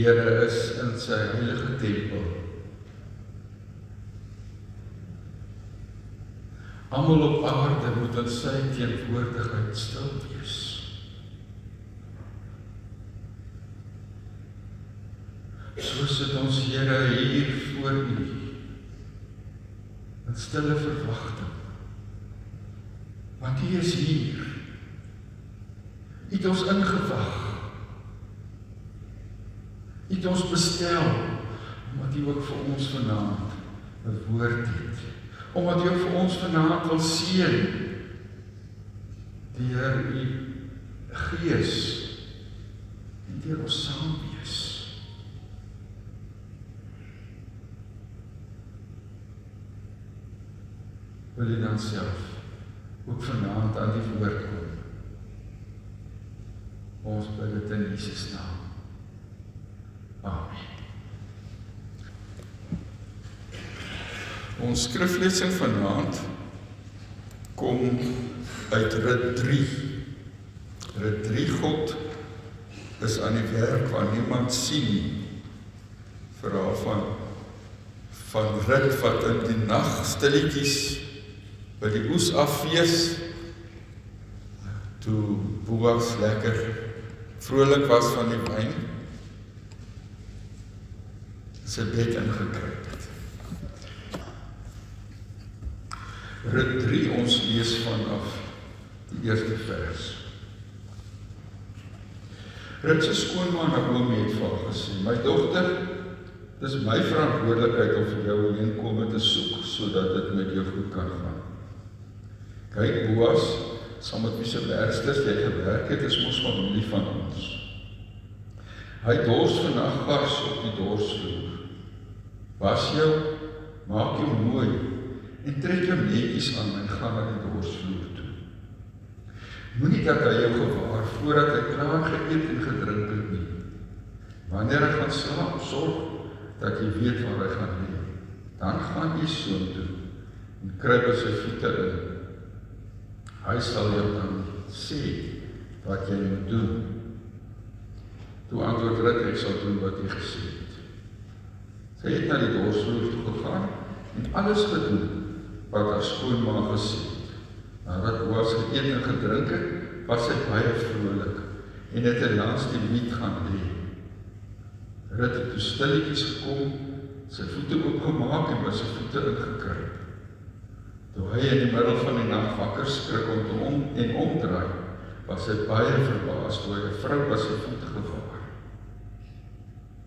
Die Here is in sy heilige tempel. Almal op aarde moet in sy teenwoordigheid stil wees. So sit ons Here hier voor U in stille verwagting. Want U is hier. U het ons ingewag. Het ons bestel omdat U ook vir ons vanaand 'n woord het. Omdat U ook vir ons vanaand wil seën. Deur U Gees en deur ons saam wees. Wil U dan self ook vanaand aan die woord kom? Ons bid dit in Jesus naam. Amen. Ons skriflesing vanaand kom uit Rit 3. Rit 3 God is aan die werk waar niemand sien nie. Verhaal van van Rit wat in die nag stilletjies by die oes afwees toe Boas lekker vrolik was van die wyn sy bed ingekruip het. Rit 3 ons lees vanaf die eerste vers. Rit se skoonma Naomi het vir haar gesê: "My dogter, dis my verantwoordelikheid om vir jou heenkome te soek sodat dit met jou goed kan gaan. Kyk Boas, saam met wie se werksters jy gewerk het, is mos familie van ons. Hy dors vanaand vars op die dorsvloer. Was jou, maak jou mooi en trek jou netjies aan en gaan na die dorsvloer toe. Moenie dat hy jou gewaar voordat hy klaar geëet en gedrink het nie. Wanneer hy gaan slaap, sorg dat jy weet waar hy gaan lê. Dan gaan jy soontoe en kruip by sy voete in. Hy sal jou dan sê wat jy moet doen. Toe antwoord Rut, ek sal doen wat jy gesê het. Sy het na die dorsvloer toe gegaan en alles gedoen wat haar skoonma gesê het. Nadat Boas geëet en gedrink het, was sy baie vrolik en het hy langs die wiet gaan lê. Rut het toe stilletjies gekom, sy voete oopgemaak en by sy voete ingekruip. Toe hy in die middel van die nag wakker skrik om te om en omdraai, was hy baie verbaas toe hy 'n vrou by sy voete gewaar.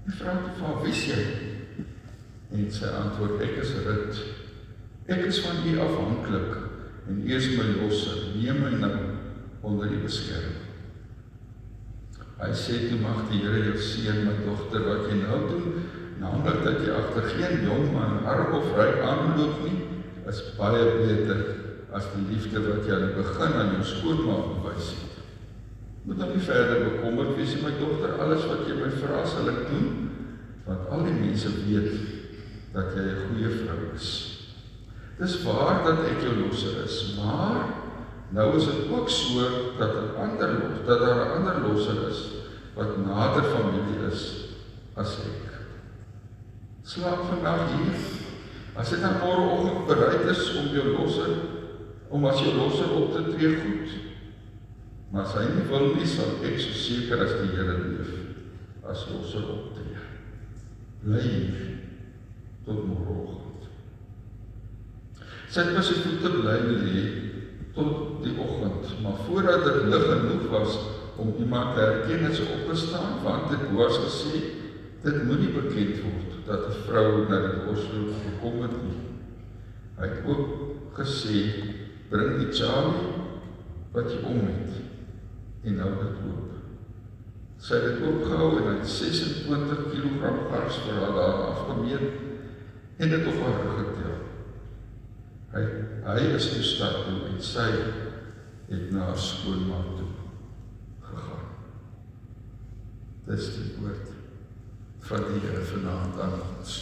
Die vrou het hom: "Wie is jy?" En sy antwoord: "Ek is Rut. Ek is van u afhanklik en u is my losser. Neem my nou onder u beskerming." Hy sê: "Toe mag die Here jou seën, my dogter, wat jy nou doen, naamlik dat jy agter geen jong man arm of ryk aanloop nie." is baie beter as die liefde wat jy aan die begin aan jou skoonma bewys het. Moet dan nie verder bekommerd wees my dogter, alles wat jy my vra sal ek doen, want al die mense weet dat jy 'n goeie vrou is. Dis waar dat ek jou losser is, maar nou is dit ook so dat 'n ander los, dat daar 'n ander losser is wat nader familie is as ek. Slaap vandag hier As dit dan môreoggend bereid is om jou losser om as jou losser op te tree goed. Maar as hy nie wil nie, sal ek so seker as die Here leef as losser optree. Bly hier tot môreoggend. Sit my se voete bly lê tot die oggend, maar voordat dit lig genoeg was om iemand te herken het sy opgestaan, want dit was gesê dit moenie bekend word dat 'n vrou na die hospitaal gekom het nie. Hy het ook gesê bring die Charlie wat jy om het en nou dit oop. Sy het dit oopgehou en hy het 26 kg vars vir haar daar afgemeet en dit op haar rug getel. Hy hy is toe stad en sy het na haar skoonma toe gegaan. Dis die woord van die Here vanaand aan ons.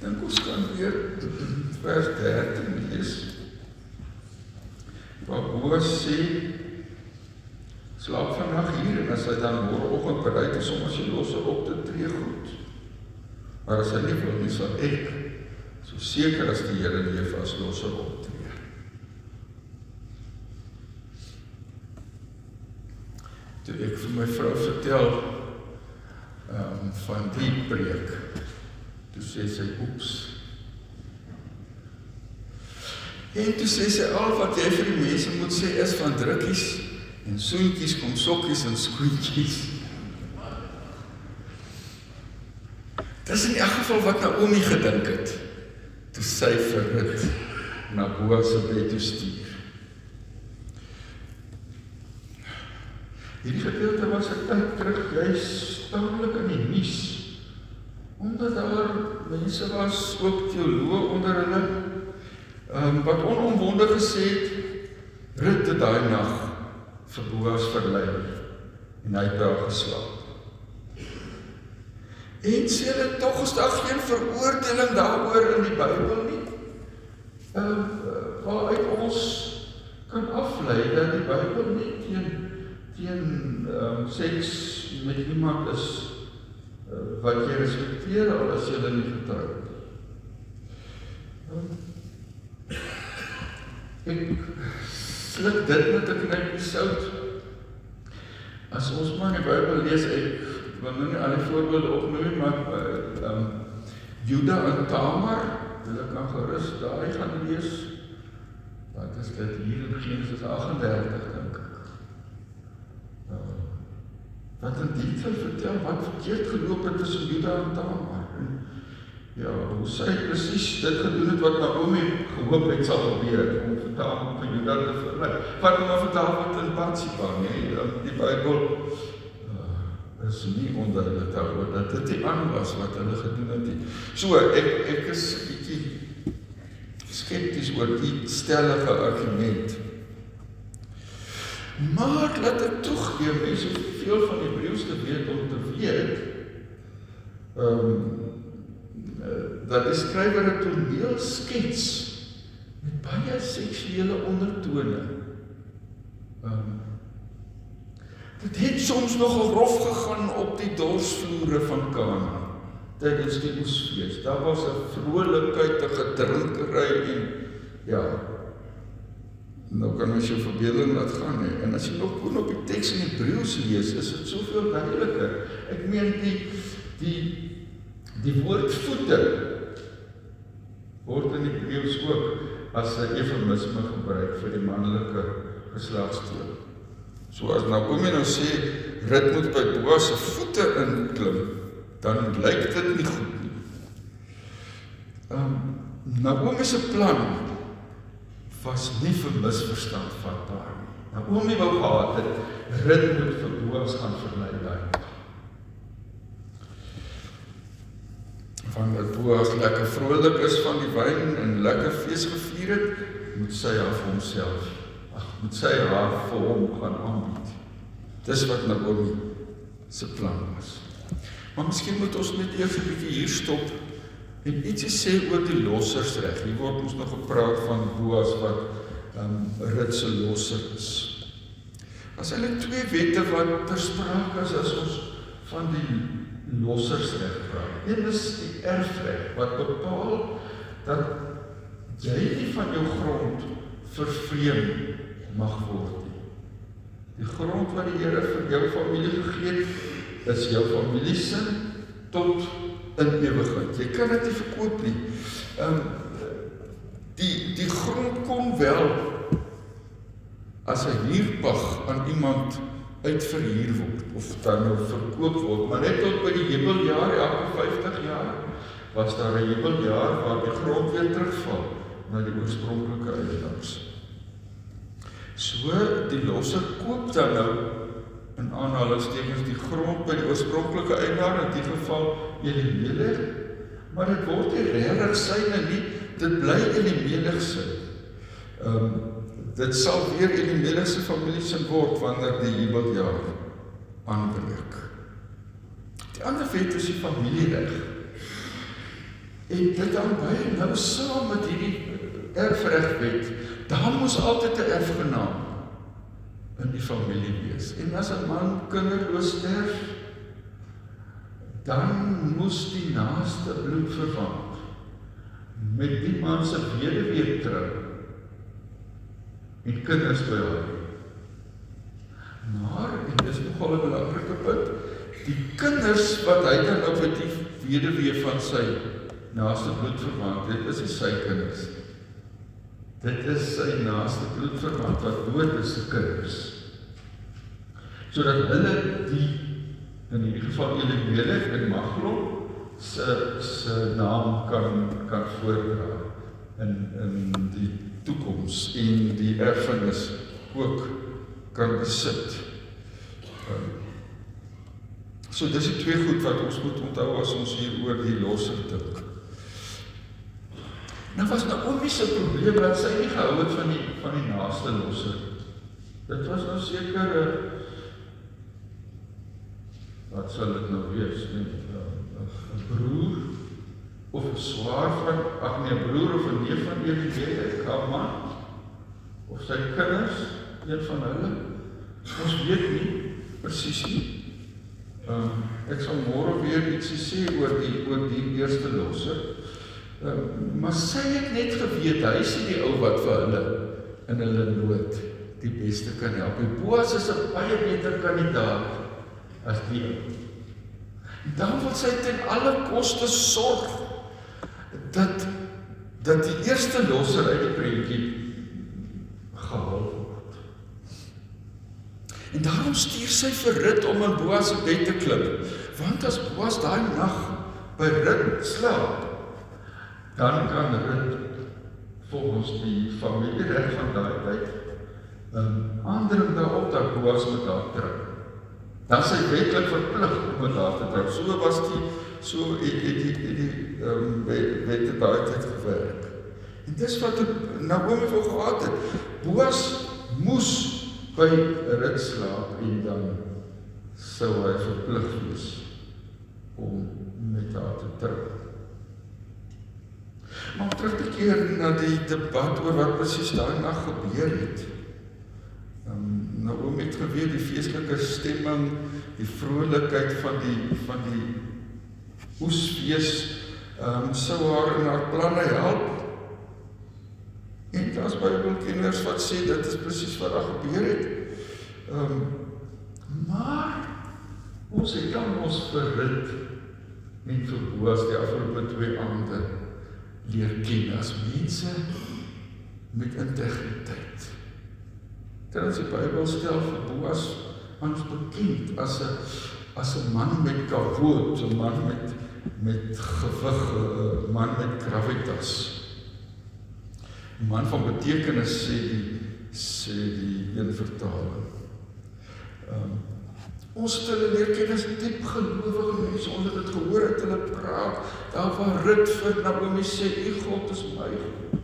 Dan kom kan weer vers 13 lees. Wat Boas sê, Slaap vandag hier en as hy dan môreoggend bereid is om as jy losser op te tree goed. Maar as hy nie wil nie, sal ek so seker as die Here leef as losser optree. Toe ek vir my vrou vertel ehm um, van die preek. Toe sê sy oeps. En toe sê sy al wat jy vir die mense moet sê is van drukkies en soentjies kom sokkies en skoentjies. Dis in elk geval wat Naomi gedink het toe sy vir dit na Boas se bed toe stuur. Hierdie gedeelte was 'n tyd terug juis stadelik in die nuus omdat daar mense was ook teoloë onder hulle um, wat onomwonde gesê het Rut het daai nag vir Boas verlei en hy het daar geslaap. En sê hulle tog is daar geen veroordeling daaroor in die Bybel nie. Ehm uh, waaruit ons kan aflei dat die Bybel nie teen teen ehm um, seks met iemand is uh, wat jy respekteer al as jy nie getroud nie. Um, ek sluk dit met 'n knypie sout. As ons maar die Bybel lees, ek wil nou nie al die voorbeelde opnoem maar ehm um, Juda en Tamar, hulle kan gerus daai gaan lees. Wat is dit hier in Genesis 38 dink ek. Uh, wat in detail vertel wat verkeerd geloop het tussen Juda en Tamar. En, Ja, hoe sy presies dit gedoen het wat Naomi gehoop het sal gebeur om Tamar vir Juda te verlei. Wat hom vir Dawid en Batsheba, nee, die Bybel is nie onduidelik daaroor dat dit die aan was wat hulle gedoen het nie. So ek ek is bietjie skepties oor die stellige argument. Maar laat ek toegee, mense veel van die Hebreëus te weet om te weet. Ehm um, dat die skrywer 'n toneel skets met baie seksuele ondertone. Ehm um, dit het soms nogal rof gegaan op die dorsvloere van Kana tydens die oesfees. Daar was 'n vrolikheid, 'n gedrinkery en ja. Nou kan ons jou verbeelding laat gaan hè. En as jy nog boon op die teks in Hebreëus lees, is dit soveel duideliker. Ek meen die die die woord voete word in Hebreëus ook as 'n eufemisme gebruik vir die manlike geslagsdeel. So as Naomi nou sê rit moet by Boas se voete inklim, dan lyk dit nie goed nie. Ehm um, Naomi se plan was nie vir misverstand vatbaar nie. Naomi wou gehad het rit moet vir Boas gaan verlei daai van dat Boas lekker vrolik is van die wyn en lekker fees gevier het, moet sy vir homself, moet sy haar vir hom gaan aanbied. Dis wat Naomi se plan was. Maar miskien moet ons net eers 'n bietjie hier stop en ietsie sê oor die lossersreg. Hier word ons nog gepraat van Boas wat ehm um, Rut se losser is. As hulle twee wette wat ter sprake is as ons van die lossersreg praat. Een is die erfreg wat bepaal dat jy nie van jou grond vervreem mag word nie. Die grond wat die Here vir jou familie gegee het, is jou familie se tot in ewigheid. Jy kan dit nie verkoop nie. Ehm um, die die grond kom wel as 'n huurpag aan iemand uitverhuur word of dan nou verkoop word, maar net tot by die jubeljaar elke 50 jaar was daar 'n jubeljaar waar die grond weer terugval na die oorspronklike eiendoms. So die losser koop dan nou in aanhalingstekens die grond by die oorspronklike eienaar in die geval Elimelech, maar dit word nie regtig syne nie, dit bly in die menigse. Ehm um, Dit sal weer in die middelste familie se word wanneer die jubeljaar aanbreek. Die ander wet is die familiereg. En dit dan baie nou saam met hierdie erfregwet, daar moes altyd 'n erfgenaam in die familie wees. En as 'n man kinderloos sterf, dan moes die naaste bloedverwant met die man se weduwee trou en kinders by haar. Maar en dis nogal 'n belangrike punt, die kinders wat hy dan op die weduwee van sy naaste bloedverwant het, is die sy kinders. Dit is sy naaste bloedverwant wat dood is se kinders. Sodat hulle die in hierdie geval Elimelech en Maglon se se naam kan kan voordra in in die toekoms en die erfenis ook kan besit. Um, so dis die twee goed wat ons moet onthou as ons hier oor die losser dink. Nou was Naomi se probleem dat sy nie gehou het van die van die naaste losser. Dit was nou seker 'n wat sal dit nou wees? 'n broer of 'n swaar van ag nee, 'n broer of 'n neef van een weet ek, man of sy kinders, een van hulle. Ons weet nie presies nie. Ehm um, ek sal môre weer ietsie sê oor die oor die eerste losser. Ehm, maar sy het net geweet hy is die ou wat vir hulle in hulle nood die beste kan help. En Boas is 'n baie beter kandidaat as die ou. Dan wil sy ten alle koste sorg dat dat die eerste losser uit die prentjie gehaal word. En daarom stuur sy vir Rut om in Boas se bed te klim, want as Boas daai nag by Rut slaap, dan kan Rut volgens die familiereg van daai tyd 'n um, ander daarop dat Boas met haar trou. Dan sy wetlik verplig om met haar te trou. So was die so het het die die die ehm um, wet het daai tyd gewerk. En dis wat Naomi wou gehad het. Boas moes by Rut slaap en dan sou hy verplig wees om met haar te trou. Maar om terug te keer na die debat oor wat presies daai nag gebeur het. Ehm um, om het geweet die feestelike stemming, die vrolikheid van die van die oesfees ehm um, sou haar in haar planne help. En daar's Bybelkenners wat sê dit is presies wat daar gebeur het. Ehm um, maar ons het dan ons verrit en vir Boas die afgelope twee aande leer ken as mense met integriteit. Terwyl die Bybel stel vir Boas ons bekend as 'n as 'n man met kavoot, 'n man met met gewig, 'n man met gravitas. 'n Man van betekenis sê die sê die een vertaling. Ehm um, Ons het hulle leer ken as diep gelowige mense. Ons het dit gehoor het hulle praat. Daar waar Rut vir Naomi sê, "U God is my God."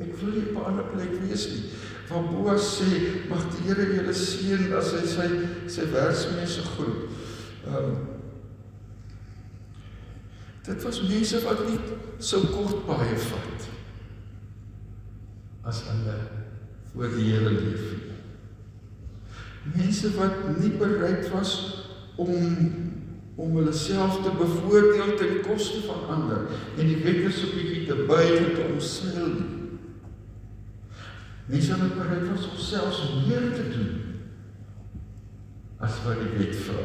Ek wil nie op 'n ander plek wees nie. Waar Boas sê, "Mag die Here julle seën as hy sy sy werksmense groet." Ehm um, Dit was mense wat nie so kort baie vat as hulle voor die Here leef nie mense wat nie bereid was om om hulle self te bevoordeel ten koste van ander en die wet is op bietjie te buig te omseil. Mense wat bereid was om selfs meer te doen as wat die wet vra.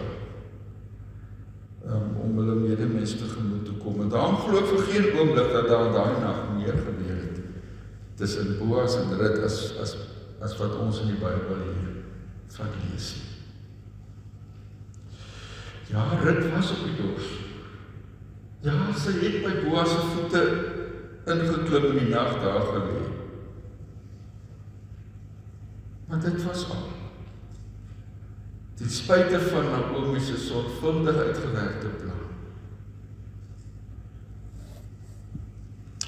Um, om hulle medemens te gemoed te kom. En daarom glo ek vir geen oomblik dat daar daai nag meer gebeur het tussen Boas en Rut as as as wat ons in die Bybel lees van lees nie. Ja, Rut was op die dors. Ja, sy het by Boas se voete ingeklim in die nag daar gelê. Maar dit was al. Ten spyte van Naomi se sorgvuldig uitgewerkte plan.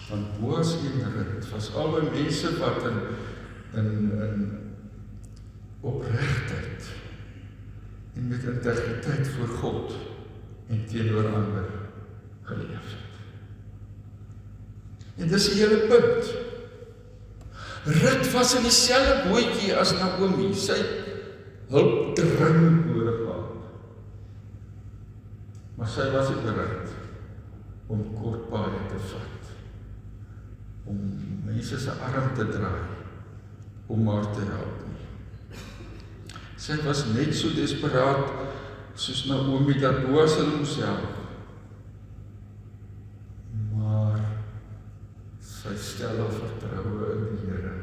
Van Boas en Rut was albei mense wat in in in opregtheid en met integriteit voor God en teenoor ander geleef het. En dis die hele punt. Rut was in dieselfde bootjie as Naomi. Sy hulp dringend nodig gehad. Maar sy was nie bereid om kort paaie te vat. Om mense se arm te draai om haar te help. Sy was net so desperaat soos Naomi dat Boas hulle moes help. Maar sy stel haar vertroue in die Here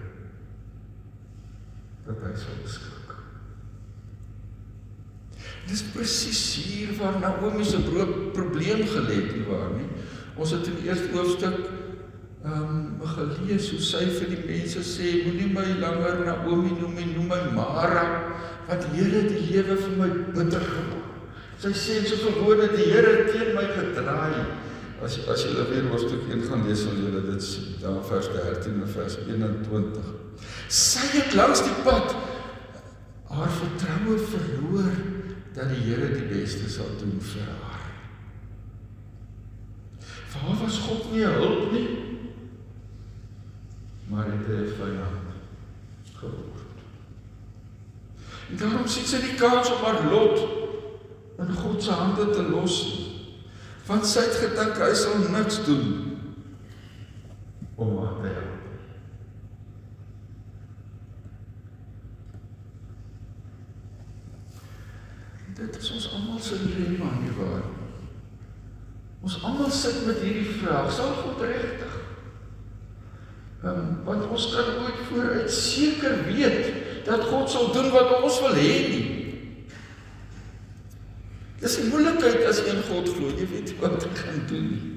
dat hy sal beskik. Dis presies hier waar Naomi se probleem gelê het, nie waar nie? Ons het in die eerste hoofstuk ehm um, gelees hoe sy vir die mense sê moenie my langer Naomi noem nie, noem my Mara, want die Here het die lewe vir my bitter gemaak. Sy sê so verwoorde die Here teen my gedraai. As as jy weer hoofstuk 1 gaan lees, sal jy dit sien, daar vers 13 en vers 21. Sy het langs die pad haar vertroue verloor dat die Here die beste sal doen vir haar. Vir haar was God nie 'n hulp nie, maar het 'n vyand geword. Daarom sien sy die kans om haar lot in God se hande te los. Want sy het gedink hy sal niks doen om haar te help. Dit is ons almal se dilemma nie waar? Ons almal sit met hierdie vraag, sal God regtig? Ehm um, want ons kan nooit vooruit seker weet dat God sal doen wat ons wil hê nie. Dis 'n moeilikheid as in God glo, jy weet wat jy kan doen nie.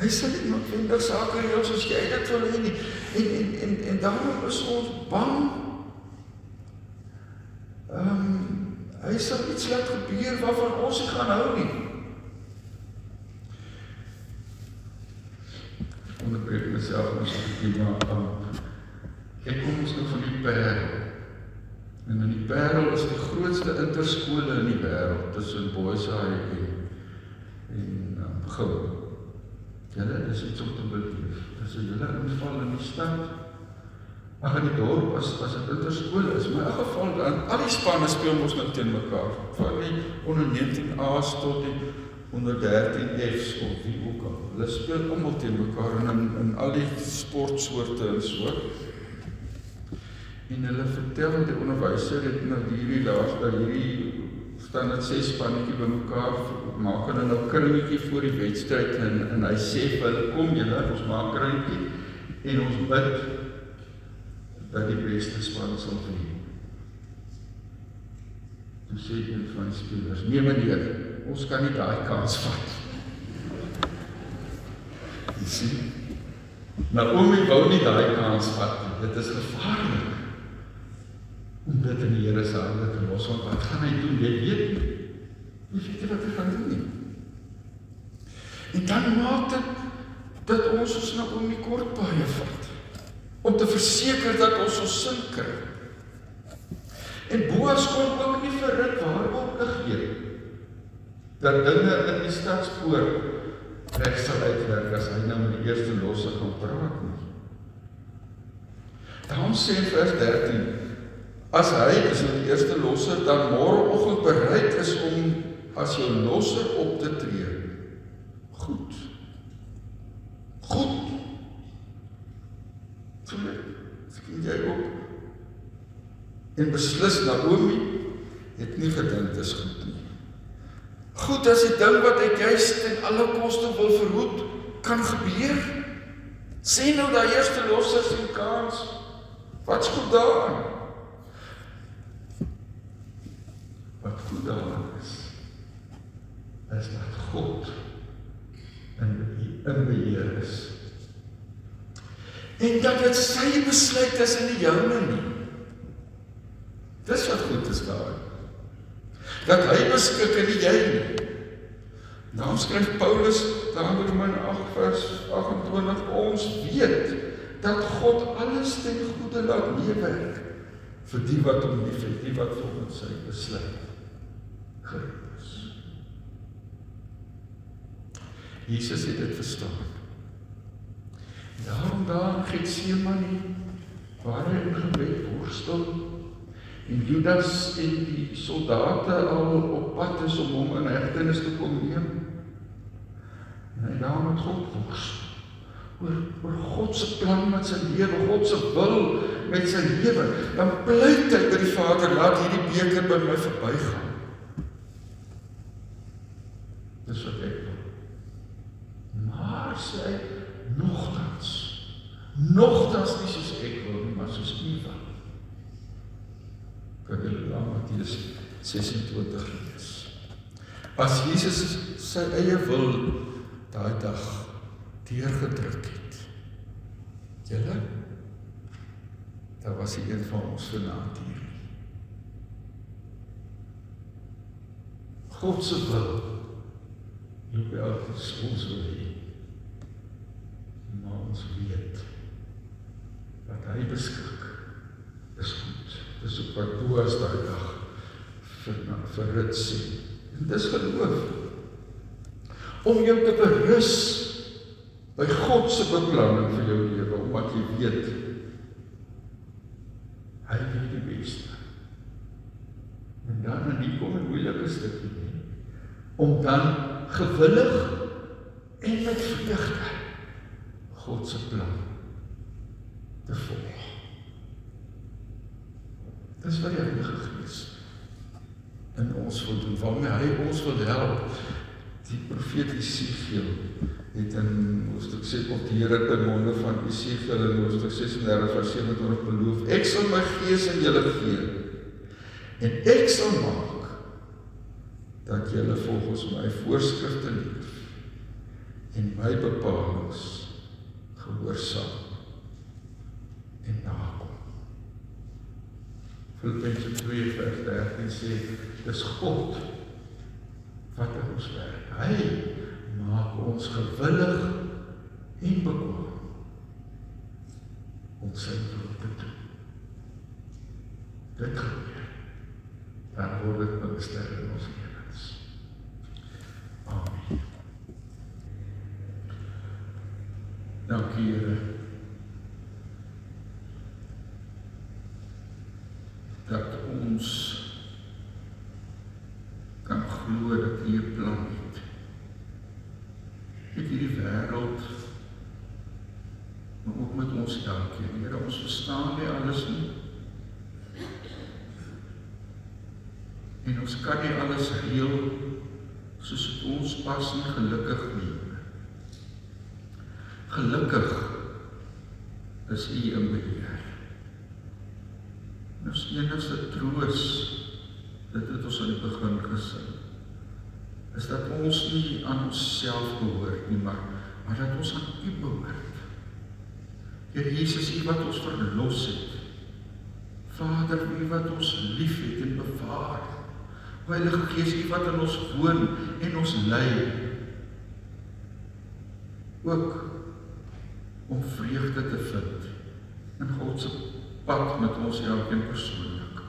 Hy sê nie noodwendig sake reël soos jy dit wil hê nie. En en en en daarom is ons bang Ehm um, hy sal iets laat gebeur waarvan ons nie gaan hou nie. Onderbreek myself ons bietjie maar aan. Ek kom ons nou van die Parel. En in die Parel is die grootste interskole in die wêreld tussen Boysaai en en um, Gou. Julle is iets om te beleef. As jy hulle inval in die stad Ag in die dorp as as dit interskool is, maar in geval dan al die spanne speel mos nou teen mekaar. Van die onder 19A's tot die onder 13F's of wie ook al. Hulle speel almal teen mekaar in in, in al die sportsoorte en so. En hulle vertel dat die onderwyser het nou hierdie laaste hierdie staan dit ses spannetjie bymekaar maak hulle nou kringetjie voor die wedstryd en en hy sê vir hulle kom julle ons maak kringetjie en ons bid dat die beste span sal wen. Toe sê een van die spelers: "Nee meneer, ons kan nie daai kans vat." Jy sien? Het wou nie daai kans vat nie. Dit is gevaarlik. Om dit in die Here se hande te los, want wat gaan hy doen? Jy weet nie. Jy weet wat hy gaan doen nie. En dan maak dit dat ons ons om die kort baie vat om te verseker dat ons ons sin kry. En Boas kon ook nie vir Rut gegee dat dinge in die stadspoor reg sal uitwerk as hy nou met die eerste losse gaan praat nie. Daarom sê vers 13 as hy is die eerste losse dan môreoggend bereid is om as jou losser op te tree. Goed. Goed Skien jy op en beslis Naomi het nie gedink dit is goed nie. Goed as die ding wat ek juis ten alle koste wil verhoed kan gebeur. Sê nou daai eerste lossers en kans. Wat's goed daar? Wat goed daar is. Is dat God in in beheer is en dat dit sy besluit is in die joune nie. Dis wat goed is daar. Dat hy beskik en nie jy nie. Nou skryf Paulus daar in Romeine 8 vers 28 ons weet dat God alles ten goeie laat meewerk vir die wat hom liefhet, die wat volgens sy besluit geroep is. Jesus het dit verstaan. Daarom daar Getsemane waar hy in gebed worstel en Judas en die soldate al op pad is om hom in hegtenis te kom neem. En hy daar met God worstel oor oor God se plan met sy lewe, God se wil met sy lewe, dan pleit hy by die Vader, laat hierdie beker by my verbygaan. Dis wat ek wil. Maar sê hy nogtans nogtans nie soos ek wil nie, maar soos U wil. Kyk hulle na Matteus 26 lees. As Jesus sy eie wil daai dag deurgedruk het. Julle daar was hy een van ons vanaand hier. God se wil loop elke ons wil hê. Maar ons weet wat hy beskik Dis op wat Boas daai dag vir vir rit sê. En dis geloof. Om jou te berus by God se beplanning vir jou lewe omdat jy weet hy weet die beste. En dan in die kom 'n moeilike stukkie nie om dan gewillig en met vreugde God se plan te volg. Dis wat die Heilige Gees in ons wil doen, waarmee hy ons wil help. Die profeet Jesegiel het in hoofstuk 6 op die Here by monde van Jesegiel in hoofstuk 36 vers 27 beloof: Ek sal my gees in julle gee en ek sal maak dat julle volgens my voorskrifte leef en my bepalinge gehoorsaam en nakom. Filippense 2 vers 13 sê dis God wat in ons werk. Hy maak ons gewillig en bekwam om sy wil te doen. Dit gebeur. Dan word dit minister in ons lewens. Amen. Dankie Here. Dat ons kan glo dat U 'n plan het met hierdie wêreld maar ook met ons elkeen. Here, ons verstaan nie alles nie. En ons kan nie alles reël soos ons pas nie gelukkig nie. Gelukkig is U in beheer. Ons enigste troos dit het ons aan die begin gesing is dat ons nie aan onsself behoort nie, maar maar dat ons aan U behoort. Here Jesus, U wat ons verlos het. Vader, U wat ons liefhet en bewaar. Heilige Gees, U wat in ons woon en ons lei. Ook om vreugde te vind in God se pad met ons elkeen persoonlik.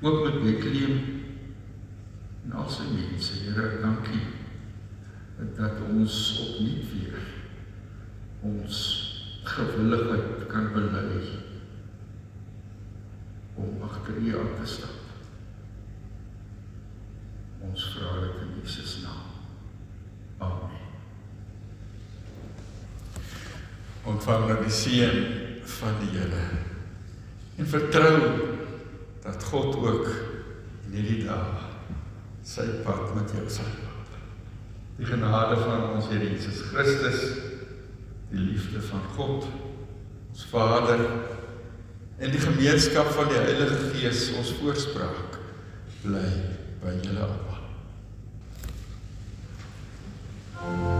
Ook met Bethlehem en al sy mense. Here, dankie dat ons opnuut weer ons gewilligheid kan bely om agter U aan te stap. Ons vra dit in Jesus naam. Amen. Ontvang nou die seën van die Here en vertrou dat God ook in hierdie dae sy pad met jou sal loop. Die genade van ons Here Jesus Christus, die liefde van God, ons Vader en die gemeenskap van die Heilige Gees, ons voorspraak, bly by julle almal. Thank you.